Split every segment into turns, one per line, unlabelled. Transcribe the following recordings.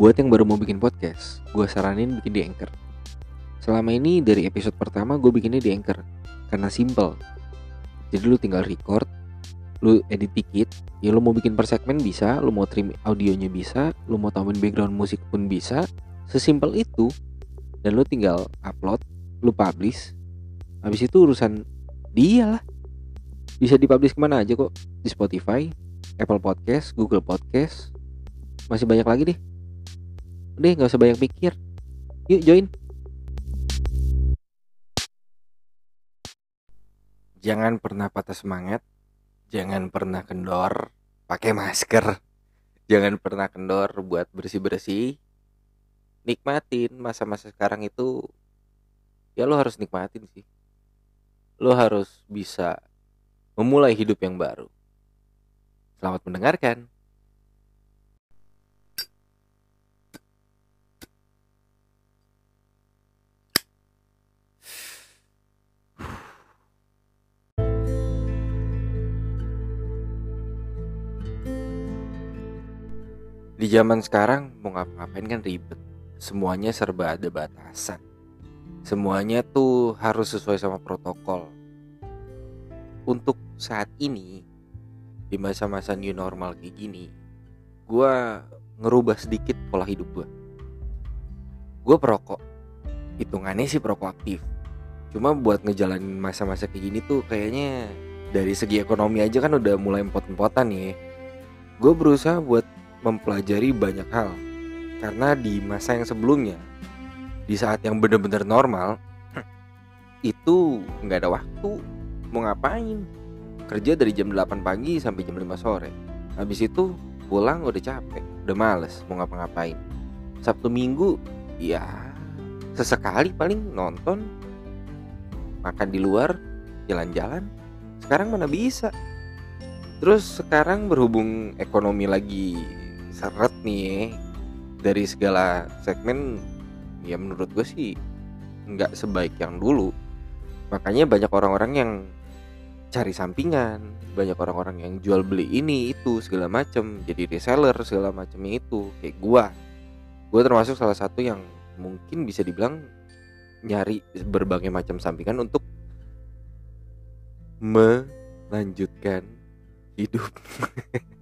Buat yang baru mau bikin podcast, gue saranin bikin di Anchor. Selama ini dari episode pertama gue bikinnya di Anchor karena simple. Jadi lu tinggal record, lu edit dikit, ya lu mau bikin per segmen bisa, lu mau trim audionya bisa, lu mau tambahin background musik pun bisa, sesimpel itu. Dan lu tinggal upload, lu publish. Habis itu urusan dia lah. Bisa dipublish ke mana aja kok Di Spotify, Apple Podcast, Google Podcast Masih banyak lagi deh Udah gak usah banyak pikir. Yuk join. Jangan pernah patah semangat. Jangan pernah kendor. Pakai masker. Jangan pernah kendor buat bersih-bersih. Nikmatin masa-masa sekarang itu Ya lo harus nikmatin sih. Lo harus bisa memulai hidup yang baru. Selamat mendengarkan. Di zaman sekarang mau ngapa-ngapain kan ribet. Semuanya serba ada batasan. Semuanya tuh harus sesuai sama protokol. Untuk saat ini di masa-masa new normal kayak gini gue ngerubah sedikit pola hidup gue gue perokok. Hitungannya sih perokok aktif. Cuma buat ngejalanin masa-masa kayak gini tuh kayaknya dari segi ekonomi aja kan udah mulai empot-empotan ya. Gue berusaha buat mempelajari banyak hal. Karena di masa yang sebelumnya di saat yang bener-bener normal itu nggak ada waktu mau ngapain. Kerja dari jam 8 pagi sampai jam 5 sore. Habis itu pulang udah capek udah males mau ngapa-ngapain. Sabtu Minggu ya sesekali paling nonton makan di luar jalan-jalan. Sekarang mana bisa? Terus sekarang berhubung ekonomi lagi seret nih dari segala segmen ya menurut gue sih nggak sebaik yang dulu. Makanya banyak orang-orang yang cari sampingan banyak orang-orang yang jual beli ini itu segala macem jadi reseller segala macam itu kayak gua. Gua termasuk salah satu yang mungkin bisa dibilang nyari berbagai macam sampingan untuk melanjutkan hidup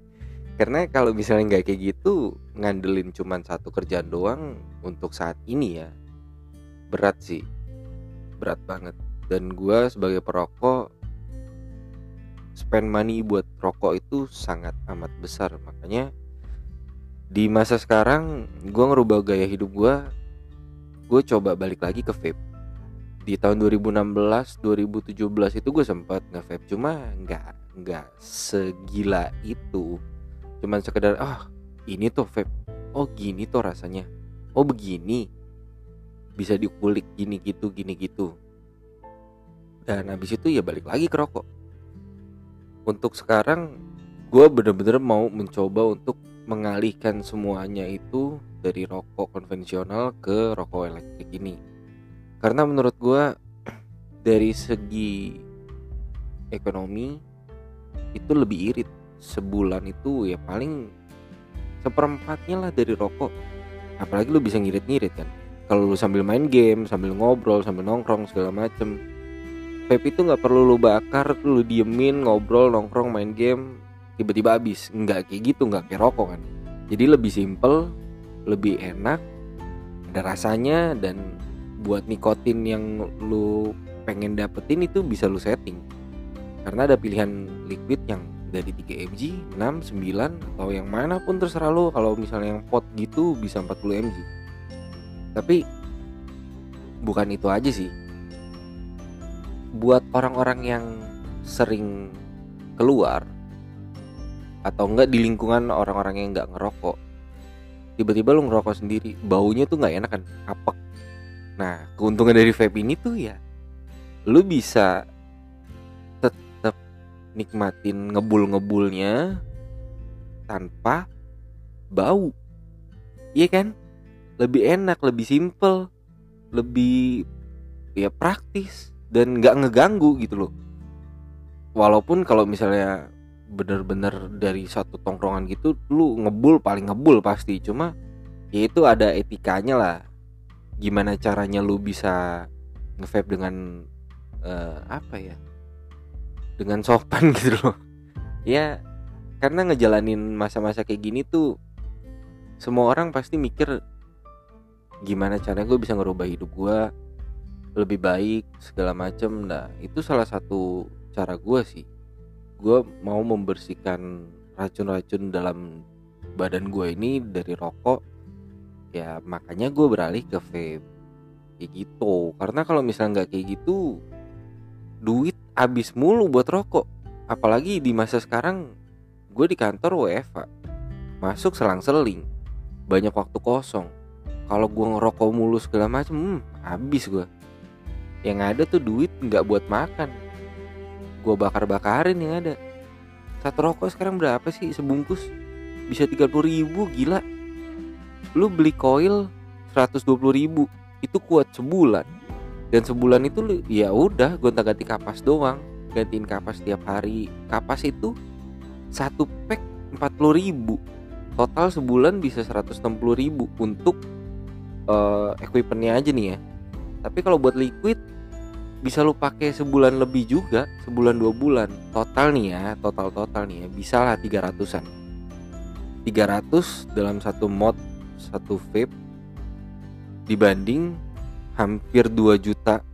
karena kalau misalnya nggak kayak gitu ngandelin cuman satu kerjaan doang untuk saat ini ya berat sih. Berat banget. Dan gue sebagai perokok spend money buat rokok itu sangat amat besar. Makanya di masa sekarang gue ngerubah gaya hidup gue gue coba balik lagi ke vape. Di tahun 2016 2017 itu gue sempat nge vape cuma nggak nggak segila itu cuman sekedar ah ini tuh vape oh gini tuh rasanya. Oh begini. Bisa dikulik gini gitu gini gitu. Dan habis itu ya balik lagi ke rokok. Untuk sekarang gue bener-bener mau mencoba untuk mengalihkan semuanya itu dari rokok konvensional ke rokok elektrik ini. Karena menurut gue dari segi ekonomi itu lebih irit sebulan itu ya paling seperempatnya lah dari rokok. Apalagi lu bisa ngirit-ngirit kan. Kalau lu sambil main game sambil ngobrol sambil nongkrong segala macem. Vape itu nggak perlu lu bakar lu diemin ngobrol nongkrong main game tiba-tiba habis. Nggak kayak gitu nggak kayak rokok kan. Jadi lebih simple lebih enak ada rasanya dan buat nikotin yang lu pengen dapetin itu bisa lu setting. Karena ada pilihan liquid yang dari 3 mg, 6, 9 atau yang mana pun terserah lu kalau misalnya yang pot gitu bisa 40 mg tapi bukan itu aja sih. Buat orang-orang yang sering keluar atau enggak di lingkungan orang-orang yang enggak ngerokok tiba-tiba lu ngerokok sendiri baunya tuh nggak enak kan? Apek. Nah keuntungan dari vape ini tuh ya lu bisa nikmatin ngebul-ngebulnya tanpa bau. Iya kan? Lebih enak lebih simple lebih ya praktis dan nggak ngeganggu gitu loh. Walaupun kalau misalnya bener-bener dari satu tongkrongan gitu lu ngebul paling ngebul pasti. Cuma ya itu ada etikanya lah. Gimana caranya lu bisa nge dengan uh, apa ya dengan sopan gitu loh. Ya karena ngejalanin masa-masa kayak gini tuh semua orang pasti mikir gimana caranya gue bisa ngerubah hidup gue lebih baik segala macem. Nah itu salah satu cara gue sih. Gue mau membersihkan racun-racun dalam badan gue ini dari rokok. Ya makanya gue beralih ke vape. Kayak gitu. Karena kalau misalnya nggak kayak gitu duit habis mulu buat rokok. Apalagi di masa sekarang gue di kantor WFA masuk selang-seling. Banyak waktu kosong. Kalau gue ngerokok mulu segala macam hmm, habis gue yang ada tuh duit nggak buat makan. Gue bakar-bakarin yang ada. Satu rokok sekarang berapa sih sebungkus? Bisa 30 ribu gila. Lu beli koil 120 ribu itu kuat sebulan dan sebulan itu ya udah gonta ganti kapas doang. Gantiin kapas tiap hari. Kapas itu satu pack 40 ribu. Total sebulan bisa 160 ribu untuk uh, equipmentnya aja nih ya. Tapi kalau buat liquid bisa lu pakai sebulan lebih juga sebulan dua bulan. Total nih ya total total nih ya bisa lah 300an 300 dalam satu mod satu vape dibanding hampir 2 juta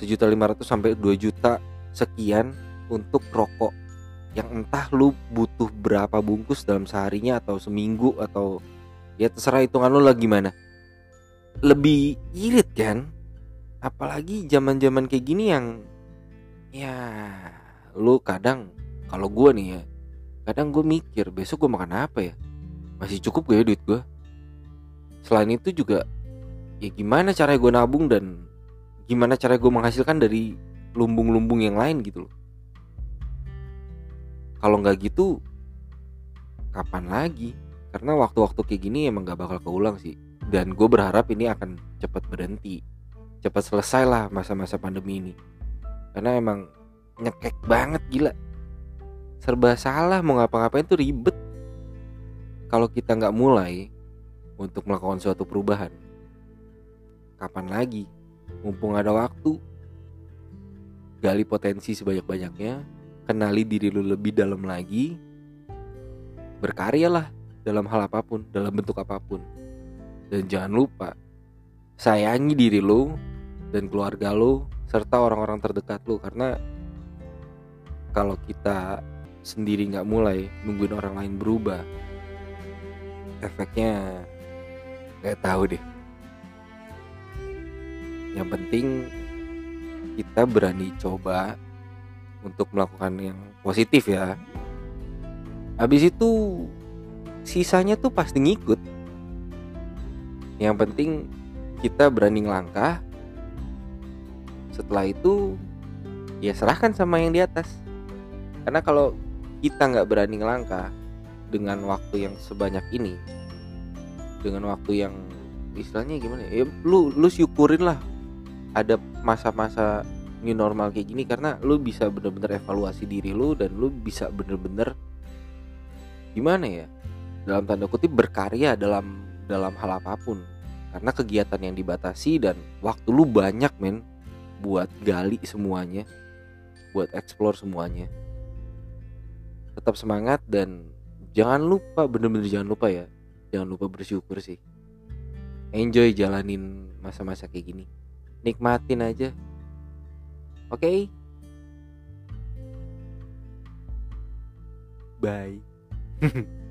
sejuta lima ratus sampai 2 juta sekian untuk rokok yang entah lu butuh berapa bungkus dalam seharinya atau seminggu atau ya terserah hitungan lu lah gimana. Lebih irit kan? Apalagi zaman-zaman kayak gini yang ya lu kadang kalau gue nih ya kadang gue mikir besok gue makan apa ya? Masih cukup gak ya duit gue selain itu juga ya gimana cara gue nabung dan gimana cara gue menghasilkan dari lumbung-lumbung yang lain gitu loh. Kalau nggak gitu kapan lagi? Karena waktu-waktu kayak gini emang gak bakal keulang sih. Dan gue berharap ini akan cepat berhenti cepat selesai lah masa-masa pandemi ini. Karena emang nyekek banget gila. Serba salah mau ngapa-ngapain tuh ribet. Kalau kita nggak mulai untuk melakukan suatu perubahan kapan lagi? Mumpung ada waktu. Gali potensi sebanyak-banyaknya. Kenali diri lu lebih dalam lagi. Berkaryalah dalam hal apa pun dalam bentuk apa pun. Dan jangan lupa sayangi diri lu dan keluarga lo serta orang-orang terdekat lo karena kalau kita sendiri nggak mulai nungguin orang lain berubah efeknya nggak tahu deh yang penting kita berani coba untuk melakukan yang positif ya. Habis itu sisanya tuh pasti ngikut. Yang penting kita berani ngelangkah. Setelah itu ya serahkan sama yang di atas. Karena kalau kita nggak berani ngelangkah dengan waktu yang sebanyak ini dengan waktu yang istilahnya gimana ya? Lu lu syukurin lah ada masa-masa new normal kayak gini karena lu bisa bener-bener evaluasi diri lu dan lu bisa bener-bener gimana ya dalam tanda kutip berkarya dalam dalam hal apa pun. Karena kegiatan yang dibatasi dan waktu lu banyak men buat gali semuanya buat explore semuanya. Tetap semangat dan jangan lupa bener-bener jangan lupa ya jangan lupa bersyukur sih. Enjoy jalanin masa-masa kayak gini nikmatin aja oke okay? bye